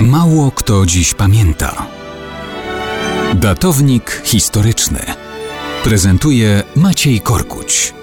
Mało kto dziś pamięta. Datownik historyczny prezentuje Maciej Korkuć.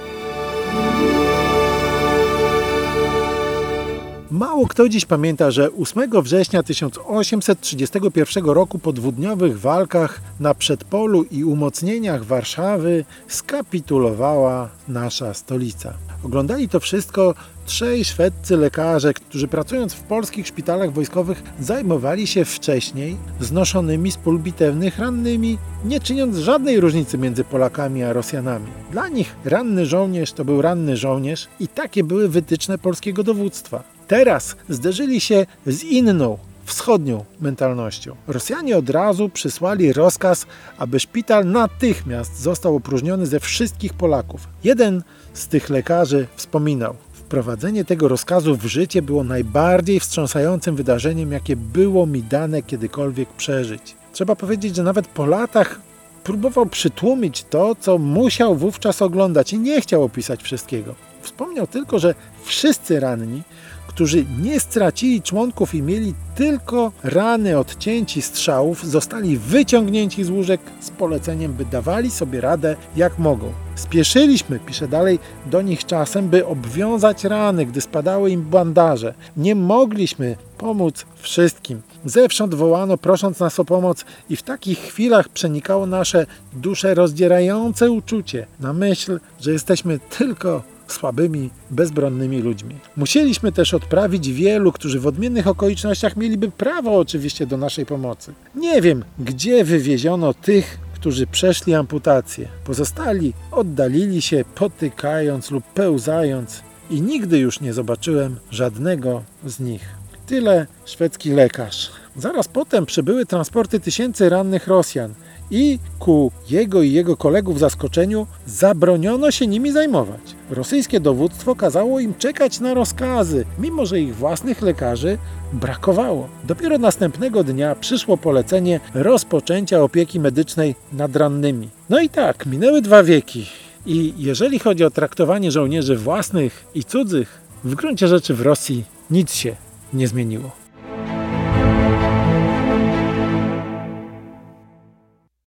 Mało kto dziś pamięta, że 8 września 1831 roku po dwudniowych walkach na przedpolu i umocnieniach Warszawy skapitulowała nasza stolica. Oglądali to wszystko trzej szwedzcy lekarze, którzy pracując w polskich szpitalach wojskowych zajmowali się wcześniej znoszonymi z pól bitewnych rannymi, nie czyniąc żadnej różnicy między Polakami a Rosjanami. Dla nich ranny żołnierz to był ranny żołnierz i takie były wytyczne polskiego dowództwa. Teraz zderzyli się z inną, wschodnią mentalnością. Rosjanie od razu przysłali rozkaz, aby szpital natychmiast został opróżniony ze wszystkich Polaków. Jeden z tych lekarzy wspominał: Wprowadzenie tego rozkazu w życie było najbardziej wstrząsającym wydarzeniem, jakie było mi dane kiedykolwiek przeżyć. Trzeba powiedzieć, że nawet po latach próbował przytłumić to, co musiał wówczas oglądać i nie chciał opisać wszystkiego. Wspomniał tylko, że wszyscy ranni którzy nie stracili członków i mieli tylko rany od cięci strzałów, zostali wyciągnięci z łóżek z poleceniem, by dawali sobie radę jak mogą. Spieszyliśmy, pisze dalej, do nich czasem, by obwiązać rany, gdy spadały im bandaże. Nie mogliśmy pomóc wszystkim. Zewsząd wołano, prosząc nas o pomoc, i w takich chwilach przenikało nasze dusze rozdzierające uczucie na myśl, że jesteśmy tylko słabymi, bezbronnymi ludźmi. Musieliśmy też odprawić wielu, którzy w odmiennych okolicznościach mieliby prawo oczywiście do naszej pomocy. Nie wiem, gdzie wywieziono tych, którzy przeszli amputację. Pozostali oddalili się, potykając lub pełzając i nigdy już nie zobaczyłem żadnego z nich. Tyle szwedzki lekarz. Zaraz potem przybyły transporty tysięcy rannych Rosjan i ku jego i jego kolegów zaskoczeniu zabroniono się nimi zajmować. Rosyjskie dowództwo kazało im czekać na rozkazy, mimo że ich własnych lekarzy brakowało. Dopiero następnego dnia przyszło polecenie rozpoczęcia opieki medycznej nad rannymi. No i tak, minęły dwa wieki. I jeżeli chodzi o traktowanie żołnierzy własnych i cudzych, w gruncie rzeczy w Rosji nic się nie zmieniło.